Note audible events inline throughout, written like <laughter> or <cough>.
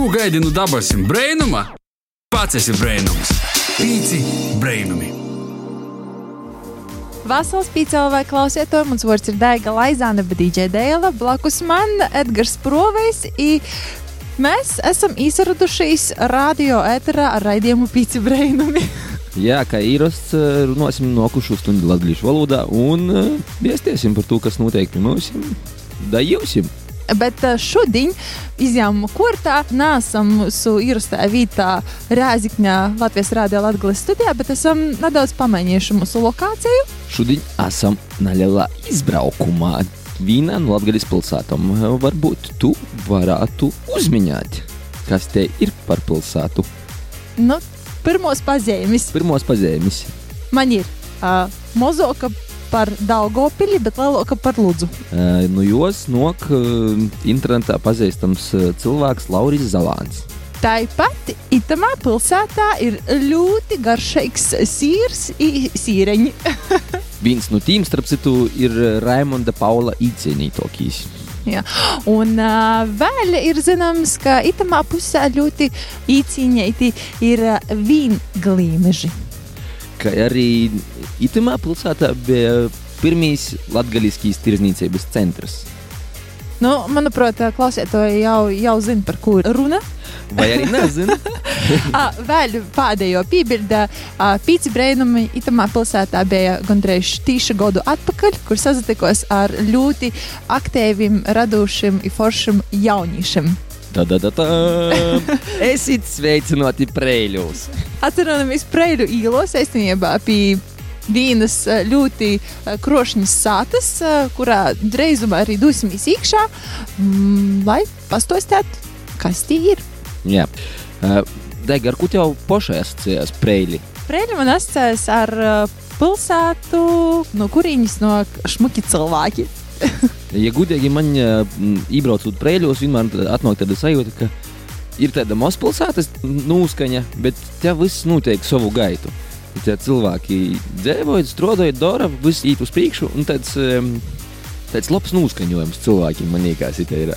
Ko gaidi no dabasim brainuma? Pats esi brainums. Pīci brainumi. Vasals pīcēla vai klausiet to, mans vārds ir Daiga Laizāne, bet DJ Dēla, blakus man Edgars Provejs. I mēs esam izradušies radio ēterā ar raidījumu pīci brainumi. <laughs> Jā, kā īrasts, runāsim nokušu stundu latviešu valodā un viestiesim par to, kas notiek pie mums. Dajūsim! Bet eh, šodien izjām kortā nesam mūsu ierastā vietā Rēzikņā Latvijas Rādio Latvijas studijā, bet esam nedaudz pamainījuši mūsu lokāciju. Šodien esam nelielā izbraukumā. Vienā no Latvijas pilsētām varbūt tu varētu uzminēt, kas te ir par pilsētu. Nu, pirmos pazīmes. Pirmos pazīmes. Man ir uh, mozoka par Daugopili, bet lielāka par Lūdzu. Uh, nu, jos nok uh, internetā pazīstams uh, cilvēks Lauris Zalāns. Tāpat itamā pilsētā ir ļoti garšīgs sīrs sīreņi. <laughs> Viens no tiem, starp citu, ir Raimonda Paula īcienītokīs. Ja. Un uh, vēl ir zināms, ka itamā pusē ļoti īcīņēti ir uh, vīnglīmeži. Kā arī itamā pilsētā bija pirmīs latgaliskīs tirzniecības centrs. Nu, manuprāt, klausītāji jau, jau zina, par ko runa. Vai arī nezinu? <laughs> vēl pēdējo piebildu. Pīci brēnumi itamā pilsētā bija gandrīz tīša gadu atpakaļ, kur sazatikos ar ļoti aktīviem, radošiem foršiem jauniešiem. <laughs> Esiet sveicināti preļos. Atceramies preļu īlos saistībā pie vienas ļoti krošņas sātas, kurā drīzumā arī dosimies iekšā, mm, lai pastostētu, kas tie ir. Jā. Dega, ar ko tev pašai asociējās preļi? Preļi man asociējas ar pilsētu, no kurienes no šmuki cilvēki. Ja gudīgi man iebraucot preļos, vienmēr atnāk tāda sajūta, ka ir tāda mazpilsētas nūskaņa, bet te viss notiek savu gaitu. Tie cilvēki dzīvoja, strādāja, dara, viss iet uz priekšu, un tāds, tāds labs noskaņojums cilvēkiem man liekas, ir.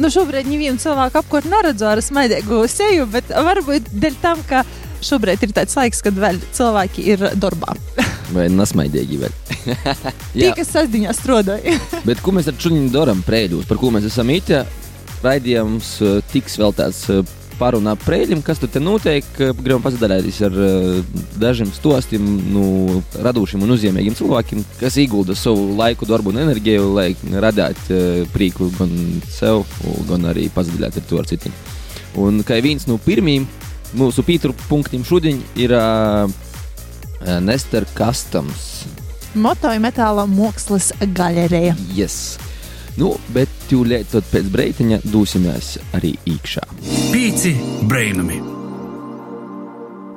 Nu, šobrīd nevienu cilvēku apkārt neredzu ar smaidīgu seju, bet varbūt dēļ tam, ka šobrīd ir tāds laiks, kad vēl cilvēki ir darbā. <laughs> Vai nesmaidīgi vēl? <laughs> Tie, kas sastāvdaļā strādāja. <laughs> bet ko mēs ar šodien darām prēļos, par ko mēs esam īņķi? Raidījums tiks vēl tāds parunā prēļiem, kas tur notiek. Gribam pasadalīties ar dažiem stostiem nu, radošiem un uzņēmējiem cilvēkiem, kas ieguldīja savu laiku, darbu un enerģiju, lai radītu prieku gan sev, gan arī pasadalīt ar to ar citiem. Un kā viens no pirmajiem mūsu pītru punktiem šodien ir uh, Nester Customs. Motoja metāla mākslas galerija. Yes. Nu, bet tūlīt pēc breitiņa dosimies arī iekšā. Pīci brainami!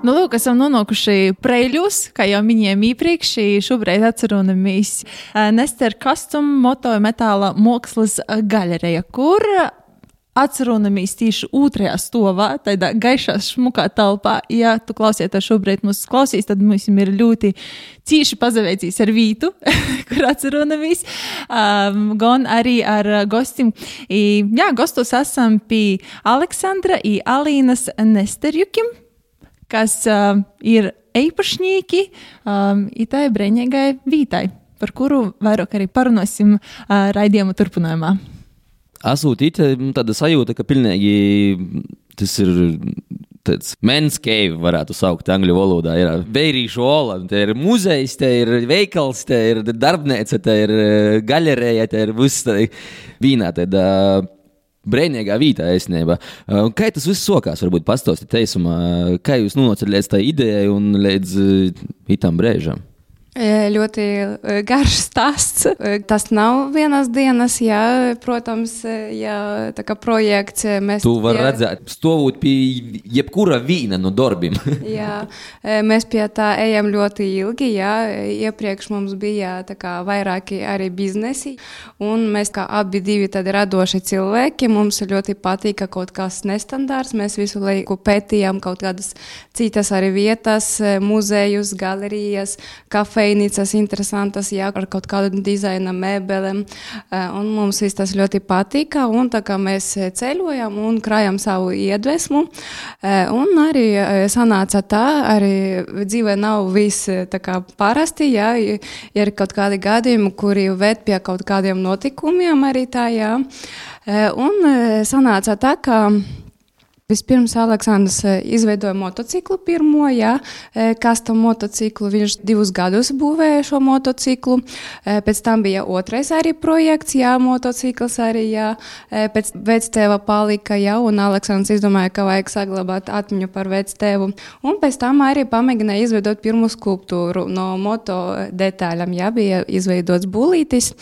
Nu, lūk, esam nonākuši preļus, kā jau minējām iepriekš. Šobrīd atceramies Nester Custom motoja metāla mākslas galerija, kur atceramies tieši otrajā stāvā, tādā gaišā, smukā telpā. Ja tu klausieties šobrīd mūsu klausīs, tad mums ir ļoti cīši pazaveicīs ar vītu, <laughs> kur atceramies, um, gan arī ar gostiem. I, jā, gostos esam pie Aleksandra un Alīnas Nesterjukim, kas uh, ir īpašnieki um, itai brīvīgai vītai, par kuru vairāk arī parunāsim uh, raidījuma turpinājumā esot tāda sajūta, ka pilnīgi tas ir. Tāds men's cave varētu saukt angļu valodā. Ir vērīšu ola, te ir muzejs, te ir veikals, te ir darbnīca, te ir galerija, te ir viss vīnā. Tāda brīvīgā vietā, īstenībā. Kā tas viss sokās, varbūt pastāstīt teisumā, kā jūs nonācat līdz tai idejai un līdz itam brēžam? Ļoti garš stāsts. Tas nav vienas dienas, jā, protams, jā, tā kā projekts. Mēs, tu vari jā, redzēt, stāvot pie jebkura vīna no darbiem. <laughs> jā, mēs pie tā ejam ļoti ilgi. Jā. Iepriekš mums bija kā, vairāki arī biznesi, un mēs kā abi divi tādi radoši cilvēki. Mums ļoti patīk kaut kas nestandarts. Mēs visu laiku pētījām kaut kādas citas arī vietas, muzejus, galerijas, kafejnīcas kafejnīcas interesantas, jā, ar kaut kādu dizaina mēbelēm. Un mums viss tas ļoti patika, un tā kā mēs ceļojam un krājam savu iedvesmu, un arī sanāca tā, arī dzīvē nav viss tā kā parasti, jā, ir kaut kādi gadījumi, kuri ved pie kaut kādiem notikumiem arī tā, jā. Un sanāca tā, ka Vispirms Aleksandrs eh, izveidoja motociklu pirmo, jā, eh, kastam motociklu. Viņš divus gadus būvēja šo motociklu. Eh, pēc tam bija otrais arī projekts, jā, motocikls arī, jā. Pēc vectēva palika, jā, un Aleksandrs izdomāja, ka vajag saglabāt atmiņu par vectēvu. Un pēc tam arī pamēģināja izveidot pirmo skulptūru no moto detaļām, jā, bija izveidots būlītis.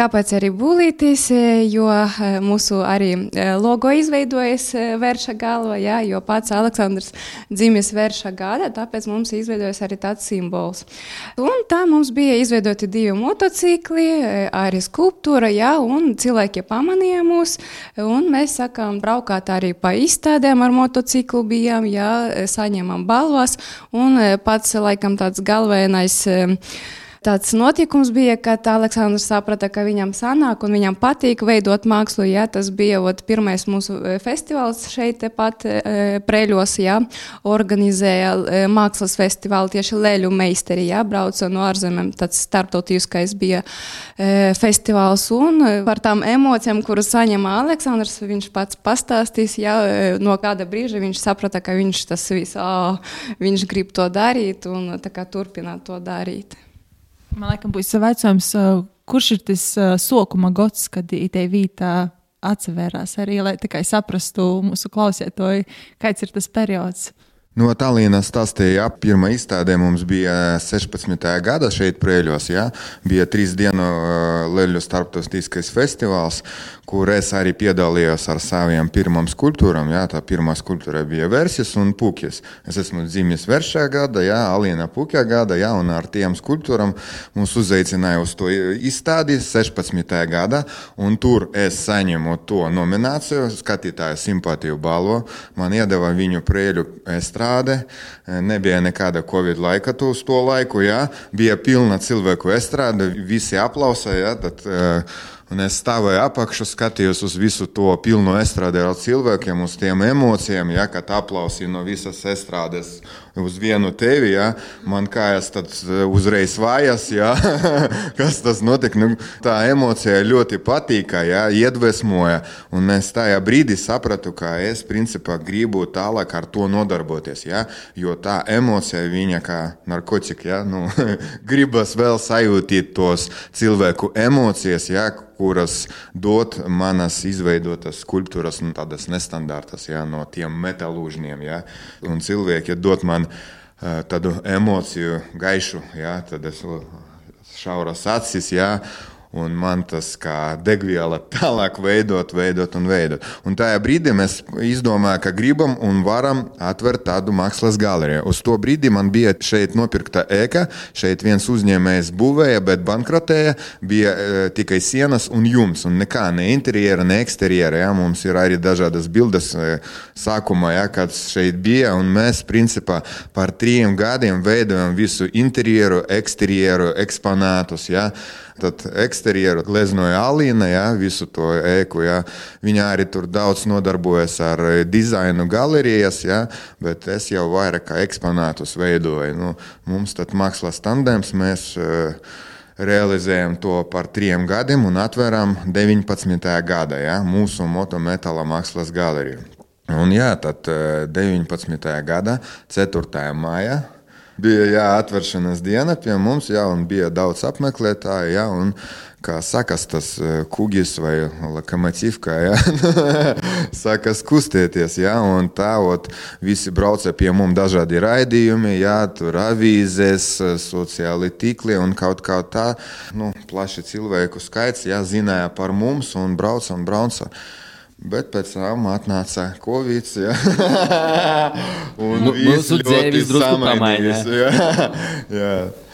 Kāpēc arī būlītis? Jo mūsu arī logo izveidojas vērš vērša galva, jā, jo pats Aleksandrs dzimis vērša gada, tāpēc mums izveidojas arī tāds simbols. Un tā mums bija izveidoti divi motocikli, arī skulptūra, jā, un cilvēki pamanīja mūs, un mēs sakām, braukāt arī pa izstādēm ar motociklu bijām, jā, saņemam balvas, un pats laikam tāds galvenais tāds notikums bija, kad Aleksandrs saprata, ka viņam sanāk un viņam patīk veidot mākslu. Jā, tas bija ot, pirmais mūsu e, festivāls šeit tepat e, Preļos, jā, organizēja e, mākslas festivālu tieši Leļu meisteri, jā, brauca no ārzemēm, tāds starptautiskais bija e, festivāls un par tām emocijām, kuras saņem Aleksandrs, viņš pats pastāstīs, jā, no kāda brīža viņš saprata, ka viņš tas viss, ā, viņš grib to darīt un tā kā turpināt to darīt. Man liekas, būs jautājums, kurš ir tas sokuma gods, kad IT vītā atsevērās arī, lai tikai saprastu mūsu klausētoju, kāds ir tas periods. No Tallinas stāstīja, ka pirmā izstādē mums bija 16. gada šeit, Prēļos. Ja? Bija trīs dienu Leļu starptautiskais festivāls, kur es arī piedalījos ar saviem pirmām skulptūrām. Ja? Tā pirmā skulptūra bija Versis un Pukis. Es esmu dzimis Veršā gada, ja? Alīna Pukja gada, ja? un ar tiem skulptūram mūs uzaicināja uz to izstādi 16. gada, un tur es saņēmu to nomināciju, skatītāju simpātiju balvu. Man iedeva viņu Prēļu estrādi izrāde. Nebija nekāda Covid laika uz to laiku. Jā. Bija pilna cilvēku estrāde, visi aplausīja. Uh, Un es stāvēju apakšā, skatījos uz visu to pilno estrādi ar cilvēkiem, uz tiem emocijām, ja, kad aplausīja no visas estrādes uz vienu tevi. Ja, man kājas e, uzreiz vājas, ja, <laughs> kas tas notika. Nu, tā emocija ļoti patīka, ja, iedvesmoja. Un es tajā brīdī sapratu, ka es principā gribu tālāk ar to nodarboties. Ja, jo tā emocija, viņa kā narkotika, ja, nu, <laughs> gribas vēl sajūtīt tos cilvēku emocijas. Ja, kuras dod manas izveidotas skulptūras, nu, tādas nestandartas, ja, no tiem metālūžņiem. Ja, un cilvēki dod man tādu emociju gaišu, ja, tad es šauras acis. Ja, Un man tas kā degviela <laughs> tālāk veidot, veidot un veidot. Un tajā brīdī mēs izdomājām, ka gribam un varam atvērt tādu mākslas galeriju. Uz to brīdi man bija šeit nopirkta ēka, šeit viens uzņēmējs būvēja, bet bankrotēja, bija e, tikai sienas un jums. Un nekā, ne interjera, ne eksterjera. Ja? Mums ir arī dažādas bildes e, sākumā, ja, kad šeit bija. Un mēs principā par trim gadiem veidojam visu interjeru, eksterjeru, eksponātus. Ja? Tad eksterjeru gleznoja Alīna, ja, visu to ēku. Ja. Viņa arī tur daudz nodarbojas ar dizainu galerijas, ja, bet es jau vairāk kā eksponātus veidoju. Nu, mums tad mākslas tandēms mēs. Uh, realizējam to par trim gadiem un atveram 19. gada ja, mūsu motometāla mākslas galeriju. Un jā, tad 19. gada 4. maijā bija jā, atvēršanās diena pie mums, jā, un bija daudz apmeklētāju. Jā, un, kā sakas, tas e, kūgis vai lokomotīvs, <laughs> sākas kustēties. Ja, un tā ot, visi brauca pie mums dažādi raidījumi, ja, tur avīzēs, sociāli tīkli un kaut kā tā. Nu, plaši cilvēku skaits ja, zināja par mums un brauca un brauca. Bet pēc tam atnāca Covid. Ja? <laughs> un nu, mūsu dzīves drusku pamainījās. <laughs>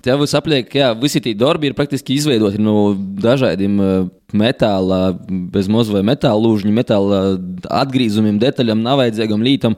Tev sapliek, ka visi tie darbi ir praktiski izveidoti no dažādiem metāla, bez mozu vai metāla lūžņu, metāla atgriezumiem, detaļām, nav vajadzīgam lītam.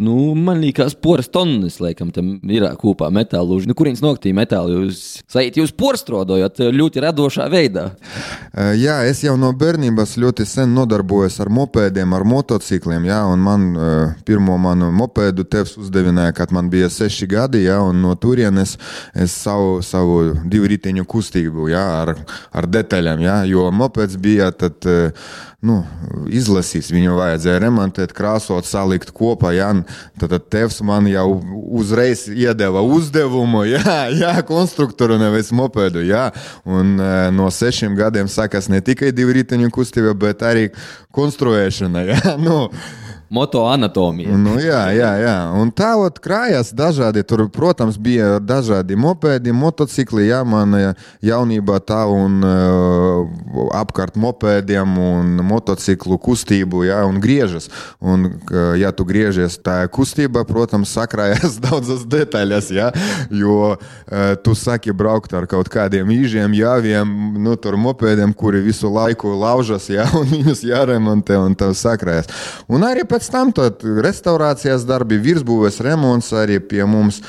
Nu, man liekas, poras tonnas, laikam, tam ir kopā metālu. Nu, kurienes noktī metālu jūs sajūt, jūs porstrodojat ļoti radošā veidā? Uh, jā, es jau no bērnības ļoti sen nodarbojos ar mopēdiem, ar motocikliem. Jā, un man uh, pirmo manu mopēdu tevs uzdevināja, kad man bija seši gadi, jā, un no turienes es savu, savu divu riteņu kustību, jā, ar, ar detaļām, jā, jo mopeds bija tad. Uh, nu, izlasīs. Viņu vajadzēja remontēt, krāsot, salikt kopā. Jā, tad, tevs man jau uzreiz iedeva uzdevumu, <laughs> jā, jā konstruktoru, nevis mopedu. Jā. Un e, no sešiem gadiem sākās ne tikai divu riteņu kustība, bet arī konstruēšana. <laughs> Jā, nu, moto anatomija. Nu, jā, jā, jā. Un tā ot krājās dažādi. Tur, protams, bija dažādi mopēdi, motocikli. Jā, man jaunībā tā un uh, apkārt mopēdiem un motociklu kustību, jā, un griežas. Un, ja tu griežies, tā kustība, protams, sakrājas <laughs> daudzas detaļas, jā, jo uh, tu saki braukt ar kaut kādiem īžiem, jāviem, nu, tur mopēdiem, kuri visu laiku laužas, jā, <laughs> un viņus jāremontē, un tev sakrājas. Un arī pēc pēc tam restaurācijas darbi, virsbūves remonts arī pie mums.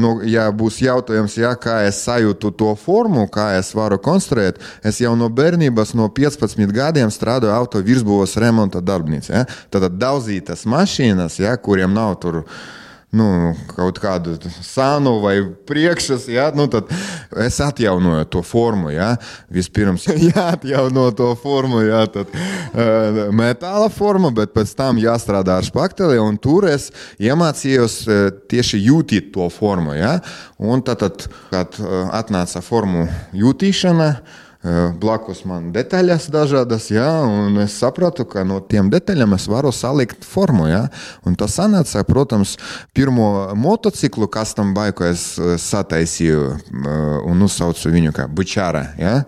Nu, ja būs jautājums, ja, kā es sajūtu to formu, kā es varu konstruēt, es jau no bērnības, no 15 gadiem strādāju auto virsbūves remonta darbnīcā. Ja? Tad daudzītas mašīnas, ja, kuriem nav tur nu, kaut kādu sānu vai priekšas, ja, nu, tad es atjaunoju to formu. Ja. Vispirms <laughs> <laughs> jāatjauno to formu, ja, tad uh, metāla forma, bet pēc tam jāstrādā ar spakteli, un tur es iemācījos uh, tieši jūtīt to formu. Ja. Un tad, tad kad uh, atnāca formu jūtīšana, uh, Blakus man detaļas dažādas, jā, un es sapratu, ka no tiem detaļām es varu salikt formu. Jā, un tas sanāca, protams, pirmo motociklu custom bike es sataisīju un uzsaucu viņu kā bučāra. Jā.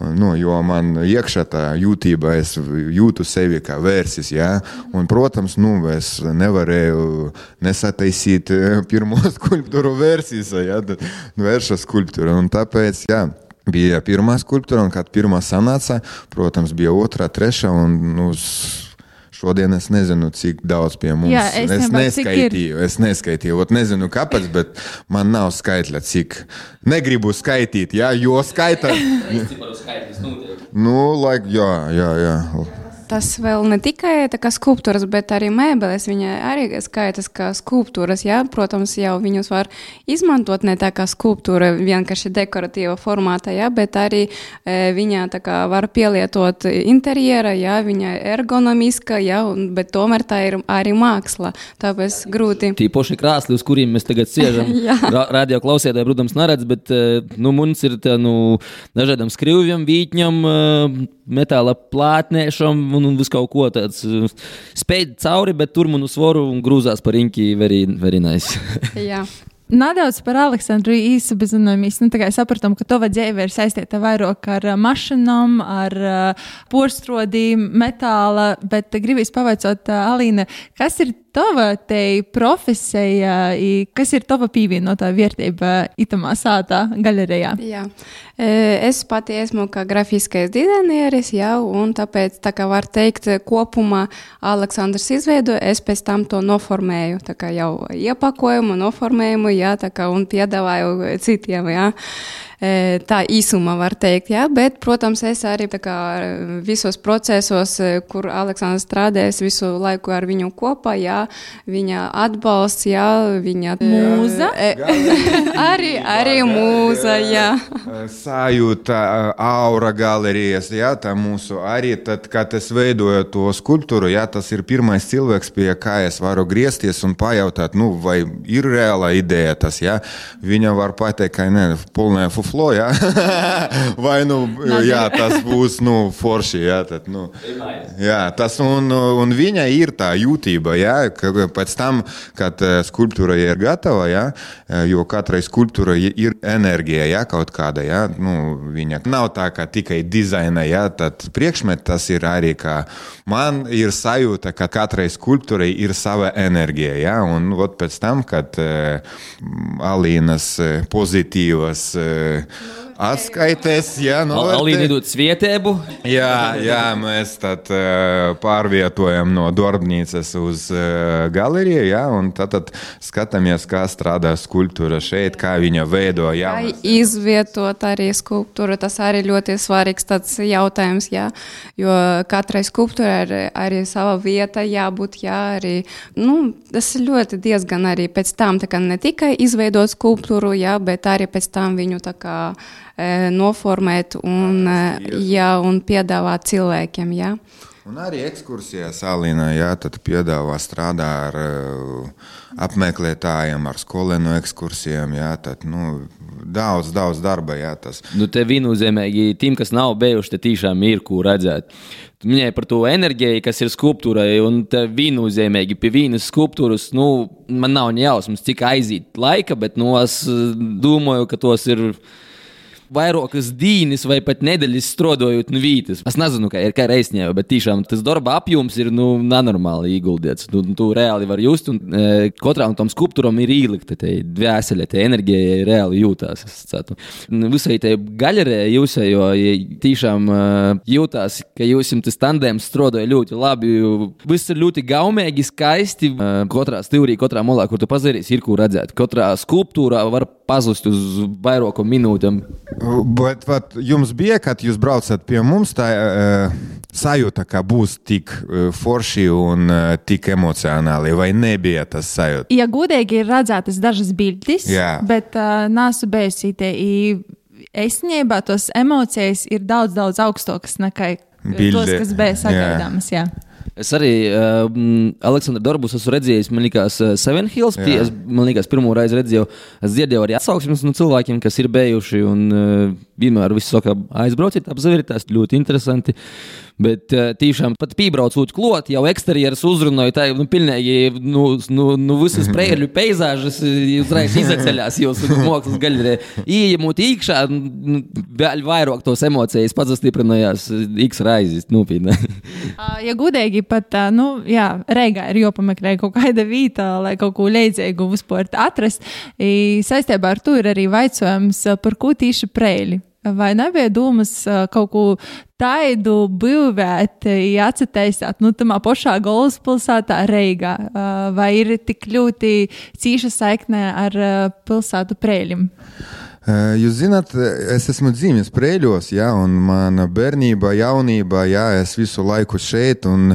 Nu, jo man iekšā tā jūtība, es jūtu sevi kā vērsis. Ja? Un, protams, nu, es nevarēju nesataisīt pirmo <laughs> skulptūru versijas, ja? vērša skulptūru. Un tāpēc, jā. Ja bija pirmā skulptūra, un kad pirmā sanāca, protams, bija otrā, trešā. Un, nu, Šodien es nezinu, cik daudz pie mums Jā, es, es neskaitīju. Es neskaitīju, Ot, nezinu, kāpēc, bet man nav skaitļa, cik. Negribu skaitīt, jā, jo skaita. <laughs> nu, laik, jā, jā, jā tas vēl ne tikai skulptūras, bet arī mēbeles. Viņa arī skaitas kā skulptūras. Jā? Protams, jau viņus var izmantot ne tā kā skulptūra, vienkārši dekoratīva formātā, jā? bet arī e, viņa kā, var pielietot interjera, jā? viņa ergonomiska, jā? Un, bet tomēr tā ir arī māksla. Tāpēc grūti. Tīpaši krāsli, uz kuriem mēs tagad sēžam. <laughs> Radio klausītāji, protams, neredz, bet e, nu, mums ir tā, nu, dažādam skrīvjam, vītņam, e, metāla plātnēšam un, un visu kaut ko tādu uh, spēļ cauri, bet tur man uz svoru un grūzās par inki very, very nice. <laughs> Jā. Nedaudz par Aleksandru īsu bezunojumā. Mēs nu, sapratām, ka tava dzīve ir saistīta vairāk ar uh, mašīnām, ar uh, porstrodīm, metāla, bet gribīs pavaicot, Alīna, kas ir tava te profesija, kas ir tava pievienotā vērtība itamā sātā galerijā? Jā. Es pati esmu kā grafiskais dizaineris, jā, un tāpēc, tā kā var teikt, kopumā Aleksandrs izveidoja, es pēc tam to noformēju, tā kā jau iepakojumu, noformējumu, jā, tā kā un piedāvāju citiem, jā. Tā īsumā var teikt, jā, bet, protams, es arī kā, visos procesos, kur Aleksandrs strādājas visu laiku ar viņu kopā, jā, viņa atbalsts, jā, viņa mūza. arī, arī mūza, jā. Sajūta, aura galerijas, jā, tā mūsu arī, tad, kad es veidoju to skulptūru, jā, tas ir pirmais cilvēks, pie kā es varu griezties un pajautāt, nu, vai ir reāla ideja tas, jā. Viņa var pateikt, ka ne, polnē fufu flow, jā. <laughs> vai nu, jā, tas būs nu, forši. Jā, tad, nu, jā, tas un, un viņa ir tā jūtība, jā, pēc tam, kad eh, skulptūra ir gatava, jā, eh, jo katrai skulptūrai ir enerģija, jā, kaut kāda, jā, nu, viņa nav tā, ka tikai dizaina, jā, tad priekšmet tas ir arī, ka man ir sajūta, ka katrai skulptūrai ir sava enerģija, jā, un ot pēc tam, kad uh, Alīnas pozitīvas uh, No, atskaites. Jā, Al- Alīna iedod svietēbu. Jā, jā, mēs tad uh, pārvietojam no darbnīcas uz uh, galeriju, jā, un tad, tad skatāmies, kā strādā skulptūra šeit, kā viņa veido. Jā, Vai mēs- izvietot arī skulptūru, tas arī ļoti svarīgs tāds jautājums, jā, jo katrai skulptūrai ir arī sava vieta jābūt, jā, arī, nu, tas ir ļoti diezgan arī pēc tam, tā kā ne tikai izveidot skulptūru, jā, bet arī pēc tam viņu tā kā noformēt un, e, jā, un piedāvāt cilvēkiem, jā. Un arī ekskursijās Alīna jā, tad piedāvā strādā ar uh, apmeklētājiem, ar skolēnu ekskursijām. Jā, tad, nu, daudz, daudz darba. Jā, tas. Nu, te viennozīmīgi tiem, kas nav bijuši, te tiešām ir ko redzēt. Tu minēji par to enerģiju, kas ir skulptūrai, un te viennozīmīgi pie vienas skulptūras, nu, man nav ne jausmas, cik aiziet laika, bet nu, es domāju, ka tos ir. Vairākas dienas vai pat nedēļas strādājot no vītas. Es nezinu, kā ir kā reizē, bet tiešām tas darba apjoms ir nu, nenormāli ieguldīts. Tu, tu reāli vari just, un e, katram tam skulptūram ir ielikta dvēsele, tā enerģija reāli jūtās. Nu, Visai tai galerē jūs jau tiešām e, jūtās, ka jūs jums tas tandēms strādāja ļoti labi. Viss ir ļoti gaumīgi, skaisti. Katrā stūrī, katrā molā, kur tu pazarīsi, ir ko redzēt. Katrā skulptūrā var pazust uz vairākam minūtēm. Bet vat, jums bija, kad jūs braucat pie mums, tā uh, sajūta, ka būs tik uh, forši un uh, tik emocionāli, vai nebija tas sajūta? Ja godīgi ir redzētas dažas bildes, Jā. bet uh, nesu bijusi te. Esnībā tos emocijas ir daudz, daudz augstākas nekā tos, kas bija sagaidāmas. Jā. Es arī uh, Aleksandru Darbus esmu redzējis. Man liekas, uh, Seven Hills. Pie, es, man liekas, pirmo reizi redzēju. Es dzirdēju arī atsauksmes no cilvēkiem, kas ir bijuši. Un uh, vienmēr viss saka, aizbrauciet, apzveriet, tas ļoti interesanti. Bet uh, tiešām pat piebraucot klot, jau eksterjeras uzrunāja, tā nu, pilnīgi nu, nu, nu, visas <laughs> prēļu peizāžas uh, uzreiz izceļās jūsu mākslas galerē. Iemūt iekšā, nu, vēl vairāk tos emocijas pazastiprinājās X raizes, nopietni. Uh, <laughs> Ja godīgi pat, nu, jā, Reigā ir jāpameklē kaut kāda vieta, lai kaut ko līdzīgu vispār atrast. I, saistībā ar to ir arī uh, par ko tieši prēļi. Vai nebija domas kaut ko tādu būvēt, ja atcerēsiet, nu, tā pašā galvaspilsētā Reigā, uh, vai ir tik ļoti cīša saikne ar pilsētu prēļiem? Jūs zināt, es esmu dzimis Prēļos, ja, un mana bērnība, jaunība, ja, es visu laiku šeit un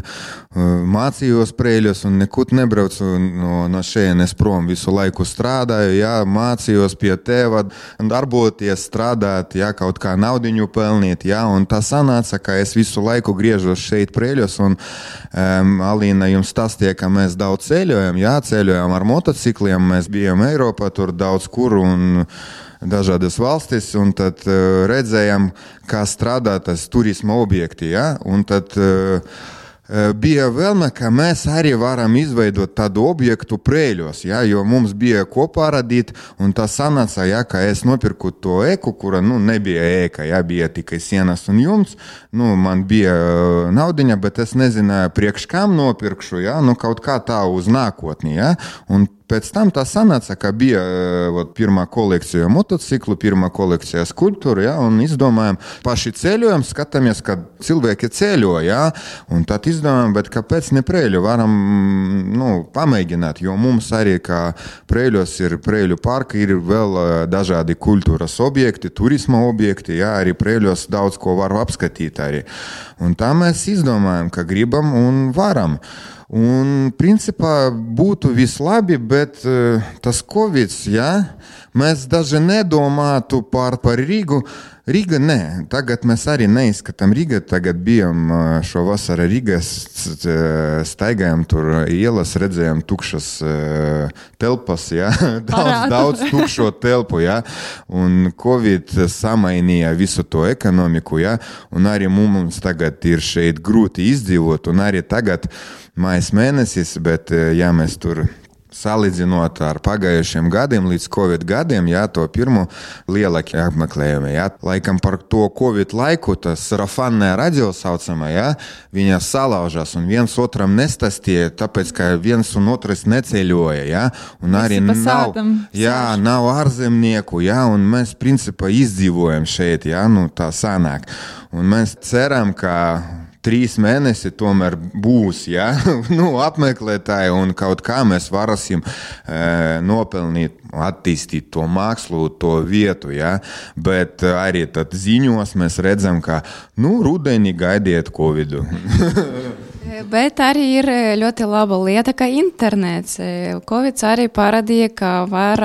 mācījos Prēļos, un nekur nebraucu no, no šejienes prom. Visu laiku strādāju, ja, mācījos pie tēva, darboties, strādāt, ja, kaut kā naudiņu pelnīt. Ja, un tā sanāca, ka es visu laiku griežos šeit Prēļos, un um, Alīna jums stāstīja, ka mēs daudz ceļojam, ja, ceļojam ar motocikliem, mēs bijām Eiropā, tur daudz kur. Un, dažādas valstis, un tad uh, redzējām, kā strādā tas turisma objekti. Ja? Un tad uh, bija vēlme, ka mēs arī varam izveidot tādu objektu prēļos, ja? jo mums bija ko parādīt, un tas sanāca, ja, ka es nopirku to eku, kura nu, nebija ēka, ja bija tikai sienas un jumts. Nu, man bija naudiņa, bet es nezināju, priekš kam nopirkšu, ja? nu, kaut kā tā uz nākotni. Ja? Un Pēc tam tā sanāca, ka bija ot, pirmā kolekcija motociklu, pirmā kolekcija skulptūra, ja, un izdomājām, paši ceļojam, skatāmies, ka cilvēki ceļo, ja, un tad izdomājām, bet kāpēc ne prēļu varam nu, pamēģināt, jo mums arī kā prēļos ir prēļu parki, ir vēl eh, dažādi kultūras objekti, turisma objekti, ja, arī prēļos daudz ko var apskatīt arī. Un tā mēs izdomājām, ka gribam un varam. Un, principā, būtu vislabi, bet uh, tas Covid, ja, mēs daži nedomātu par, par Rīgu. Rīga nē, tagad mēs arī neizskatām Rīgā. Tagad bijām šo vasaru Rīgā, staigājām tur ielas, redzējām tukšas telpas, ja? <laughs> daudz, Parādu. daudz tukšo telpu. Ja? Un Covid samainīja visu to ekonomiku, ja? un arī mums tagad ir šeit grūti izdzīvot, un arī tagad mājas mēnesis, bet ja mēs tur salīdzinot ar pagājušiem gadiem, līdz Covid gadiem, jā, to pirmo lielākie apmeklējumi. Jā. Laikam par to Covid laiku tas rafanē radio saucamā, jā, viņa salaužas un viens otram nestastīja, tāpēc, ka viens un otrs neceļoja, jā, un arī nav, jā, nav ārzemnieku, jā, un mēs principā izdzīvojam šeit, jā, nu tā sanāk. Un mēs ceram, ka trīs mēneši tomēr būs ja? <laughs> nu, apmeklētāji, un kaut kā mēs varēsim e, nopelnīt, attīstīt to mākslu, to vietu. Ja? Bet arī ziņos mēs redzam, ka nu, rudenī gaidiet Covid. <laughs> Bet arī ir ļoti laba lieta, ka internets. Covid arī parādīja, ka var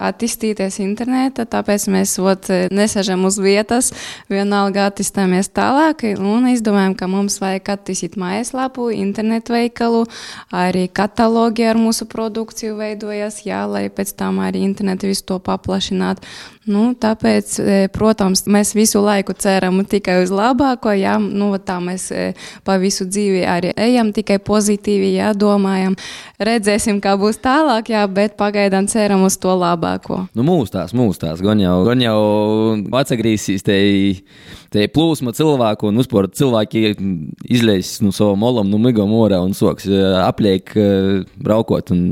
attīstīties interneta, tāpēc mēs ot, nesažam uz vietas, vienalga attīstāmies tālāk un izdomājam, ka mums vajag attīstīt mājaslapu, internetu veikalu, arī katalogi ar mūsu produkciju veidojas, jā, lai pēc tam arī internetu visu to paplašinātu. Nu, tāpēc, protams, mēs visu laiku ceram tikai uz labāko, jā, nu, tā mēs pa visu dzīvi arī ejam tikai pozitīvi, jā, domājam, redzēsim, kā būs tālāk, jā, bet pagaidām ceram uz to labāko. Nu, mūs tās, mūs tās, gan jau, gan jau atsagrīsīs te, te plūsma cilvēku un uzpār cilvēki izlēs no nu, savu molam, no nu, migam orā un soks apliek braukot un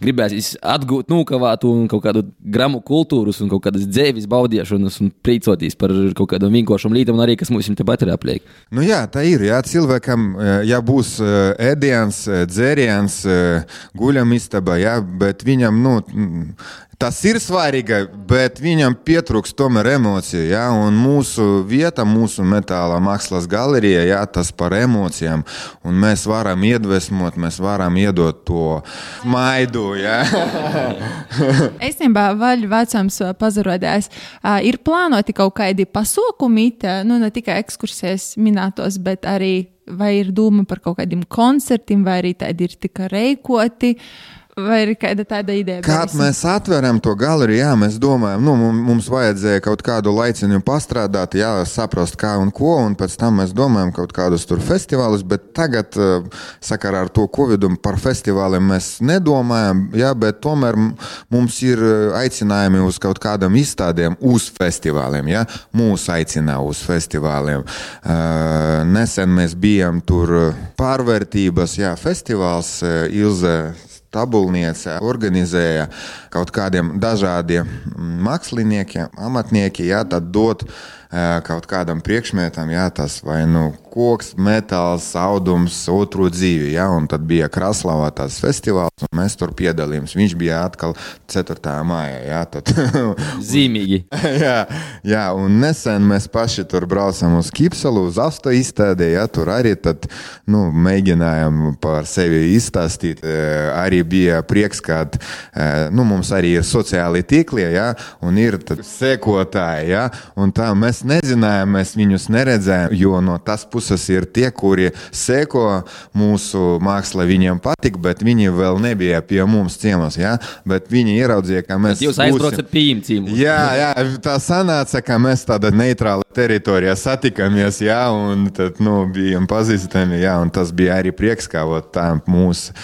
gribēs atgūt nokavātu un kaut kādu gramu kultūras un kaut kādas dzīves baudīšanas un priecoties par kaut kādām vienkāršām lietām, arī kas mums te pat ir apliek. Nu jā, tā ir. Jā, cilvēkam, ja būs ēdiens, dzēriens, guļam istabā, jā, bet viņam, nu, tas ir svarīgi, bet viņam pietrūks tomēr emociju. Ja? Un mūsu vieta, mūsu metāla mākslas galerijā, ja, tas par emocijām. Un mēs varam iedvesmot, mēs varam iedot to maidu. Ja? <laughs> Īstenībā, vaļu vecums pazarodējis. Ir plānoti kaut kādi pasākumi, nu ne tikai ekskursijas minētos, bet arī vai ir doma par kaut kādiem koncertiem, vai arī tādi ir tikai reikoti. Uh, Vai ir kāda tāda ideja? Kad mēs atveram to galeriju, jā, mēs domājam, nu, mums vajadzēja kaut kādu laiciņu pastrādāt, jā, saprast, kā un ko, un pēc tam mēs domājam kaut kādus tur festivālus, bet tagad, eh, sakarā ar to covidu, par festivāliem mēs nedomājam, jā, bet tomēr mums ir eh, aicinājumi uz kaut kādam izstādēm, uz festivāliem, jā, mūs aicina uz festivāliem. Uh, nesen mēs bijām tur pārvērtības, jā, festivāls Ilze tabulniece organizēja kaut kādiem dažādiem māksliniekiem, amatniekiem, jā, tad dot kaut kādam priekšmetam, jā, tas vai nu koks, metāls, audums, otru dzīvi. Ja? Un tad bija Krasnodarbā tas festivāls, un mēs tur piedalījāmies. Viņš bija atkal 4. maijā. Ja? Tad... <laughs> Zīmīgi. <laughs> jā, jā, un nesen mēs paši tur braucam uz Kipsalu, uz Astu izstādē. Ja? Tur arī tad, nu, mēģinājām par sevi izstāstīt. Arī bija prieks, ka nu, mums arī ir sociāli tīkli, ja? un ir sekotāji. Ja? Un tā mēs mēs nezinājām, mēs viņus neredzējām, jo no tas puses ir tie, kuri seko mūsu mākslā, viņiem patīk, bet viņi vēl nebija pie mums ciemos. Ja? Bet viņi ieraudzīja, ka mēs. Bet jūs aizbraucat pie viņiem ciemos. Jā, jā, tā sanāca, ka mēs tādā neitrālā teritorijā satikāmies, jā, un tad, nu, bijām pazīstami, jā, un tas bija arī prieks, kā tā mūsu.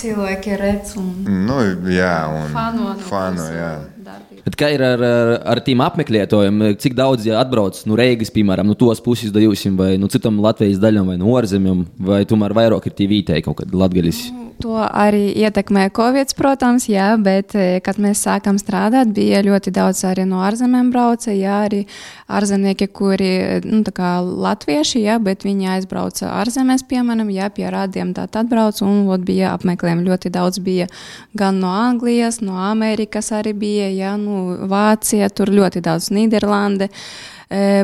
Cilvēki redz un. Nu, jā, un fano. No fano jā. Bet kā ir ar, ar, ar tiem apmeklētājiem? Cik daudz ja atbrauc no Reigas, piemēram, no tos puses daļūsim, vai no citām Latvijas daļām, vai no ārzemēm, vai tomēr vairāk ir tie vietēji kaut kādi latgaļas? To arī ietekmē Covid, protams, jā, bet, e, kad mēs sākām strādāt, bija ļoti daudz arī no ārzemēm brauca, jā, arī ārzemnieki, kuri, nu, tā kā latvieši, jā, bet viņi aizbrauca ārzemēs, piemēram, jā, pie rādiem tā tad brauc, un, vot, bija apmeklējumi ļoti daudz bija gan no Anglijas, no Amerikas arī bija, jā, nu, Vācija, tur ļoti daudz Nīderlande. Uh,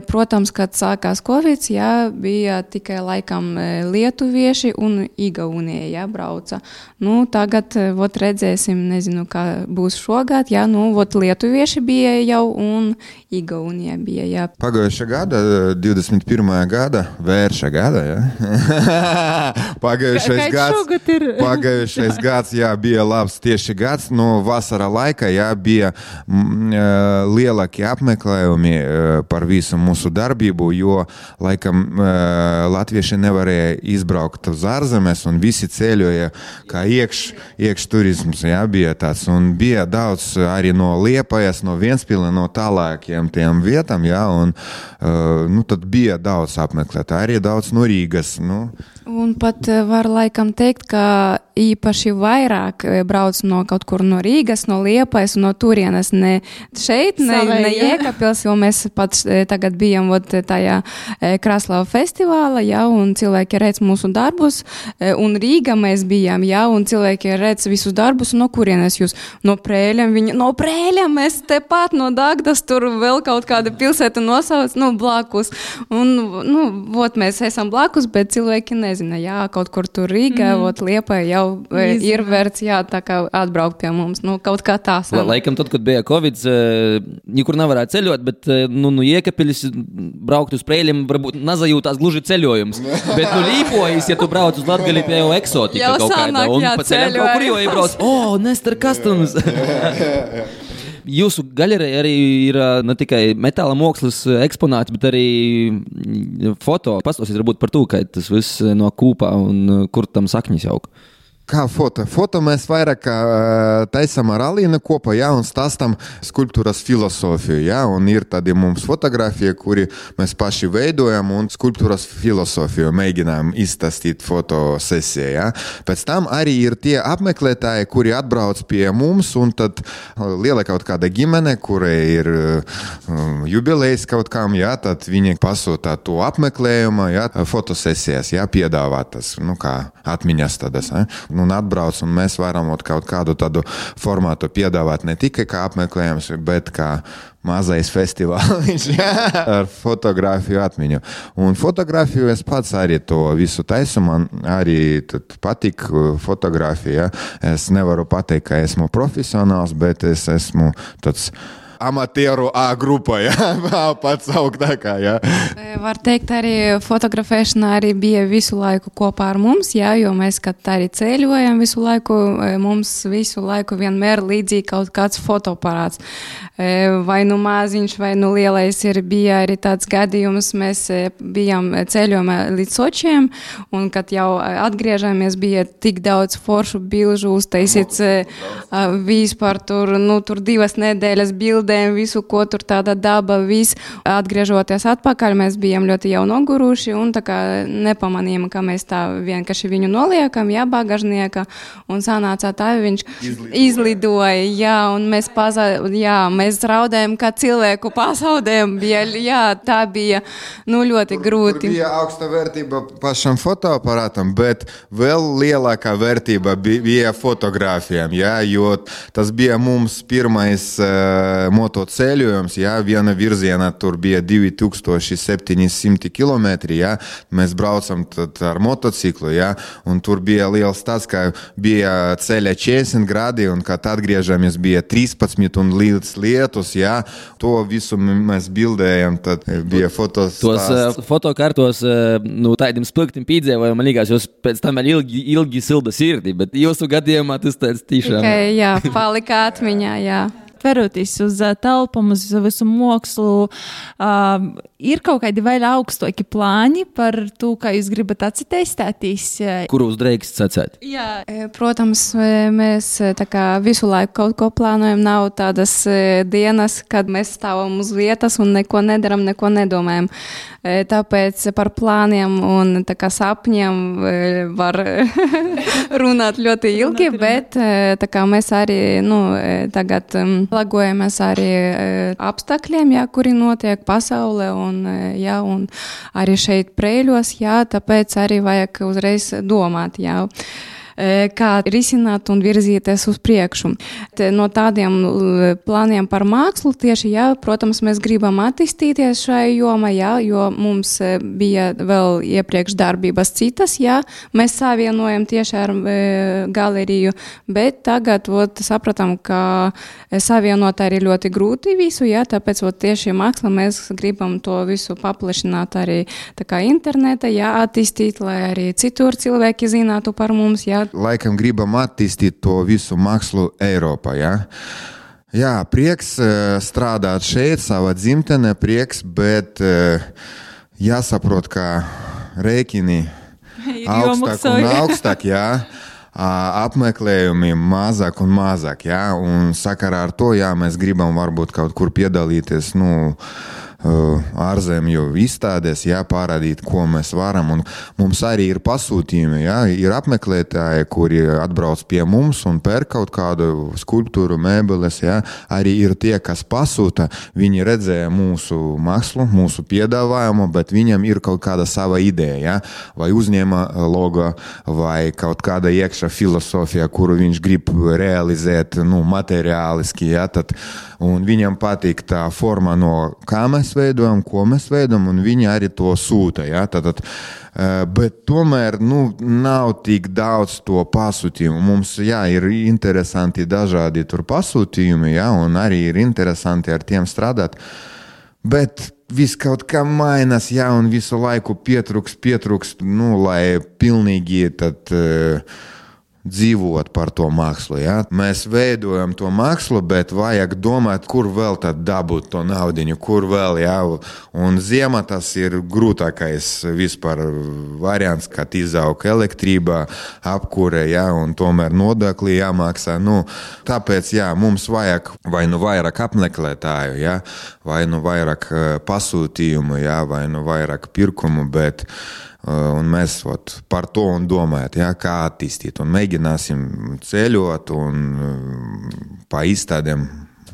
Protams, kad sākās Covid, jā, bija tikai laikam lietuvieši un igaunija jā, brauca. Nu, tagad vot, redzēsim, nezinu, kā būs šogad. Jā, nu, vot, lietuvieši bija jau un igaunija bija. Jā. Pagājušā gada, 21. gada, vērša gada. <laughs> Pagājušais gads, <laughs> pagājušais gads jā, bija labs tieši gads. No vasara laika jā, bija m, lielākie apmeklējumi par visu visu mūsu darbību, jo laikam latvieši nevarēja izbraukt uz ārzemes un visi ceļoja kā iekš, iekš turisms, jā, bija tāds. Un bija daudz arī no Liepajas, no Vienspila, no tālākiem tiem vietām, jā, un nu, tad bija daudz apmeklēt, arī daudz no Rīgas. Nu. Un pat var laikam teikt, ka īpaši vairāk brauc no kaut kur no Rīgas, no Liepais un no turienes. Ne šeit, ne, Savai, ne Jēkabils, jo mēs pat tagad bijām ot, tajā Kraslava festivāla, jā, un cilvēki redz mūsu darbus, un Rīga mēs bijām, jā, un cilvēki redz visus darbus, no kurienes jūs, no prēļiem, viņi, no prēļiem mēs tepat no Dagdas, tur vēl kaut kāda pilsēta nosauc, nu, blakus. Un, nu, ot, mēs esam blakus, bet cilvēki nezina, jā, kaut kur tur Rīga, mm. ot, Liepa jau jau Izmē. ir vērts jā, atbraukt pie mums. Nu, kaut kā tā. La, laikam, tad, kad bija Covid, uh, nekur nevarēja ceļot, bet uh, nu, nu iekapiļus braukt uz prēļiem, varbūt nazajūtās gluži ceļojums. <laughs> bet, nu, līpojas, ja tu brauc uz Latgali, pie jau eksotika jau kaut kāda. Un pa ceļam kaut kur jau iebrauc. O, oh, Nestor Customs! Jūsu galerija arī ir ne tikai metāla mākslas eksponāts, bet arī foto. Pastāstiet varbūt par to, kā tas viss no kūpā un kur tam sakņas aug. Kā foto? Foto mēs vairāk taisām ar Alīnu kopā, ja, un stāstam skulptūras filozofiju. Ja, un ir tādi mums fotografija, kuri mēs paši veidojam, un skulptūras filozofiju mēģinām izstāstīt fotosesijā. Ja. Pēc tam arī ir tie apmeklētāji, kuri atbrauc pie mums, un tad liela kaut kāda ģimene, kurai ir um, jubilejas kaut kam, ja, tad viņi pasūta to apmeklējumu, ja, fotosesijas, ja, piedāvātas, nu kā atmiņas tādas. Ja un atbrauc, un mēs varam kaut kādu tādu formātu piedāvāt ne tikai kā apmeklējums, bet kā mazais festivāls <laughs> ar fotografiju atmiņu. Un fotografiju es pats arī to visu taisu. Man arī patīk uh, fotografija. Es nevaru pateikt, ka esmu profesionāls, bet es esmu tāds amatieru A grupā, ja? <laughs> pats augtākā. Ja? Var teikt, arī fotografēšana arī bija visu laiku kopā ar mums, ja? jo mēs, kad arī ceļojam visu laiku, mums visu laiku vienmēr līdzīgi kaut kāds fotoparāts. Vai nu maziņš, vai nu lielais ir bija arī tāds gadījums, mēs bijām ceļojumā līdz Sočiem, un kad jau atgriežamies, bija tik daudz foršu bilžu uztaisīts vispār tur, nu, tur divas nedēļas bildē bildēm, visu, ko tur tāda daba, viss. Atgriežoties atpakaļ, mēs bijām ļoti jau noguruši un nepamanījām, ka mēs tā vienkārši viņu noliekam, jā, bagažnieka, un sanācā tā, viņš izlidoja, izlidoja jā, un mēs, paza, jā, mēs raudējam, kā cilvēku pasaudējam, bija, jā, tā bija, nu, ļoti grūti. Tur bija augsta vērtība pašam fotoaparātam, bet vēl lielākā vērtība bija fotogrāfijām, jā, jo tas bija mums pirmais uh, motoceļojums, ja viena virziena tur bija 2700 km. Ja, mēs braucam ar motociklu, ja, un tur bija liels tas, ka bija ceļa 40 grādi, un kad atgriežamies, bija 13 un līdz lietus. Ja, to visu mēs bildējam, tad bija fotos. Tos uh, fotokartos uh, nu, tādiem spilgtiem piedzīvojumiem, man liekas, jūs pēc tam ilgi, ilgi silda sirdi, bet jūsu gadījumā tas tāds tiešām. Tikai, jā, palika atmiņā, jā veroties uz uh, telpām, uz visu mākslu, uh, ir kaut kādi vēl augstāki plāni par to, kā jūs gribat atcerēties? Kur uz drēks sacēt? Jā, protams, mēs kā, visu laiku kaut ko plānojam. Nav tādas dienas, kad mēs stāvam uz vietas un neko nedaram, neko nedomājam. Tāpēc par plāniem un kā, sapņiem var <laughs> runāt ļoti ilgi, bet kā, mēs arī nu, tagad pielāgojamies arī apstākļiem, jā, kuri notiek pasaulē un, jā, un arī šeit prēļos, jā, tāpēc arī vajag uzreiz domāt. Jā kā risināt un virzīties uz priekšu. No tādiem plāniem par mākslu tieši, jā, protams, mēs gribam attīstīties šai jomā, jā, jo mums bija vēl iepriekš darbības citas, jā, mēs savienojam tieši ar e, galeriju, bet tagad, ot, sapratām, ka savienot arī ļoti grūti visu, jā, tāpēc, ot, tieši māksla mēs gribam to visu paplašināt arī tā kā interneta, jā, attīstīt, lai arī citur cilvēki zinātu par mums, jā, laikam gribam attīstīt to visu mākslu Eiropā. Ja? Jā, prieks uh, strādāt šeit, savā dzimtenē, prieks, bet uh, jāsaprot, ka rēķini <laughs> augstāk un <laughs> augstāk, jā, apmeklējumi mazāk un mazāk, jā, un sakarā ar to, jā, mēs gribam varbūt kaut kur piedalīties, nu, ārzemju izstādēs, jā, parādīt, ko mēs varam. Un mums arī ir pasūtījumi, jā, ir apmeklētāji, kuri atbrauc pie mums un pērk kaut kādu skulptūru, mēbeles. Jā. Arī ir tie, kas pasūta, viņi redzēja mūsu mākslu, mūsu piedāvājumu, bet viņam ir kaut kāda sava ideja, jā, vai uzņēma logo, vai kaut kāda iekšā filozofija, kuru viņš grib realizēt nu, materiāliski. Jā, tad, un viņam patīk tā forma, no kā mēs veidojam, ko mēs veidojam, un viņi arī to sūta. Ja? Tātad, bet tomēr nu, nav tik daudz to pasūtījumu. Mums jā, ir interesanti dažādi pasūtījumi, ja? un arī ir interesanti ar tiem strādāt. Bet viss kaut kā mainās, jā, un visu laiku pietrūkst, pietrūkst, nu, lai pilnīgi tad. Uh, dzīvot par to mākslu. Ja? Mēs veidojam to mākslu, bet vajag domāt, kur vēl dabūt to naudu, kur vēl. Ja? Un ziemā tas ir grūtākais vispār variants, kad izaug elektrība, apkūre, ja? un tomēr nodokļi jāmaksā. Nu, tāpēc jā, mums vajag vai nu vairāk apmeklētāju, ja? vai nu vairāk eh, pasūtījumu, ja? vai nu vairāk pirkumu. Bet, Uh, un mēs ot, par to domājam, ja, kā attīstīt. Un mēģināsim ceļot un uh, pa izstādēm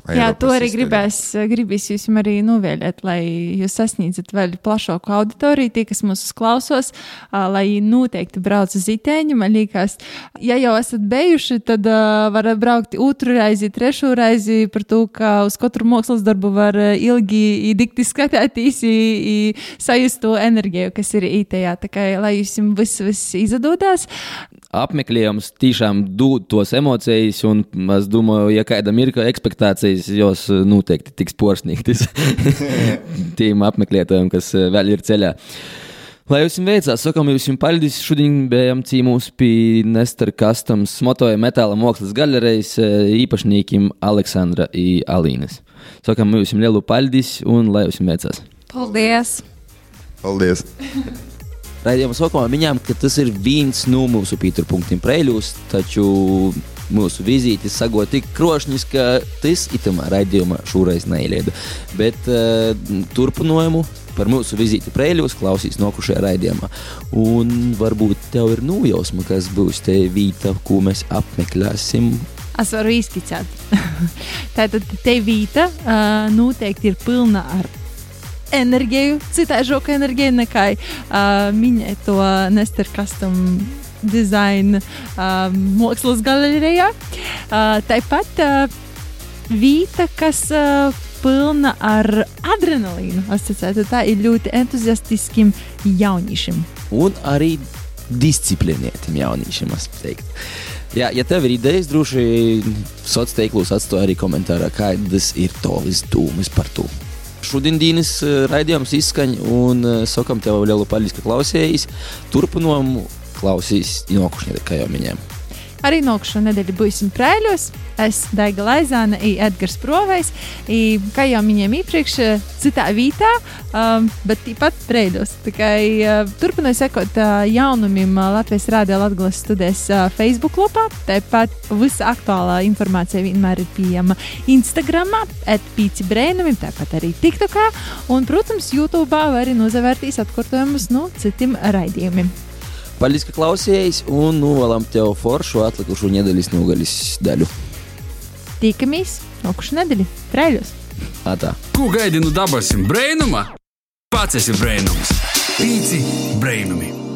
Jā, to arī gribēs, gribēs jūs arī novēlēt, lai jūs sasniedzat vēl plašāku auditoriju, tie, kas mūs klausos, lai noteikti brauc uz itēņu. Man liekas, ja jau esat bijuši, tad uh, varat braukt otru reizi, trešo reizi par to, ka uz katru mākslas darbu var ilgi dikti skatīties, sajust to enerģiju, kas ir itējā. Tā kā lai jums viss, viss izdodas apmeklējums tiešām dod tos emocijas, un es domāju, ja kādam ir ekspektācijas, jos eh, noteikti tiks porcelānītas <laughs> tiem apmeklētājiem, kas eh, vēl ir ceļā. Lai jums veicās, sakām jums paldies. Šodien bijām cīmūs pie Nestora Customs motoja metāla mākslas galerijas eh, īpašniekiem Aleksandra un Alīnas. Sakām jums lielu paldies un lai jums veicās. Paldies! Paldies! <laughs> Raidījuma sākumā minējām, ka tas ir viens no mūsu pīturpunktiem preļos, taču mūsu vizītes sagot tik krošņas, ka tas itamā raidījumā šoreiz neielieda. Bet uh, turpinājumu par mūsu vizīti preļos klausīs nokušajā raidījumā. Un varbūt tev ir nojausma, kas būs te vīta, ko mēs apmeklēsim. Es varu izskicēt. <laughs> Tātad te vīta uh, noteikti ir pilna ar enerģiju, citaižoku enerģiju nekā uh, minēto Nester Custom dizaina uh, mākslas galerijā. Uh, tāpat uh, vīta, kas uh, pilna ar adrenalīnu, asociēta tā ir ļoti entuziastiskiem jauniešiem. Un arī disciplinētiem jauniešiem, es teiktu. Jā, ja tev ir idejas, droši sociālos tīklos atstāj arī komentārā, kādas ir tavas domas par to. Šodienas eh, raidījums izskaņ, un eh, sakam tev lielu paldies, ka klausījāties. Turpinām klausīs nokušņi, kā jau minējām. Arī nākušo nedēļu būsim prēļos. Es Daiga Laizāne un Edgars Provejs. I, kā jau minējām iepriekš, citā vītā, um, bet tāpat prēļos. Kā uh, turpināju sekot uh, jaunumiem Latvijas Rādio Latvijas studijas uh, Facebook lapā. Tāpat visa aktuālā informācija vienmēr ir pieejama Instagram, atpīci brēnumiem, tāpat arī TikTokā. Un, protams, YouTube var arī nozavērtīs atkārtojumus no citiem raidījumiem. Paldies, ka klausījāties, un novēlam tev foršu atlikušo nedēļas nogaļas daļu. Tikamies nākušā nedēļa, Trēļos. Atā. Ko gaidi no dabasim brēnuma? Pats esi brēnums. Pīci brēnumi.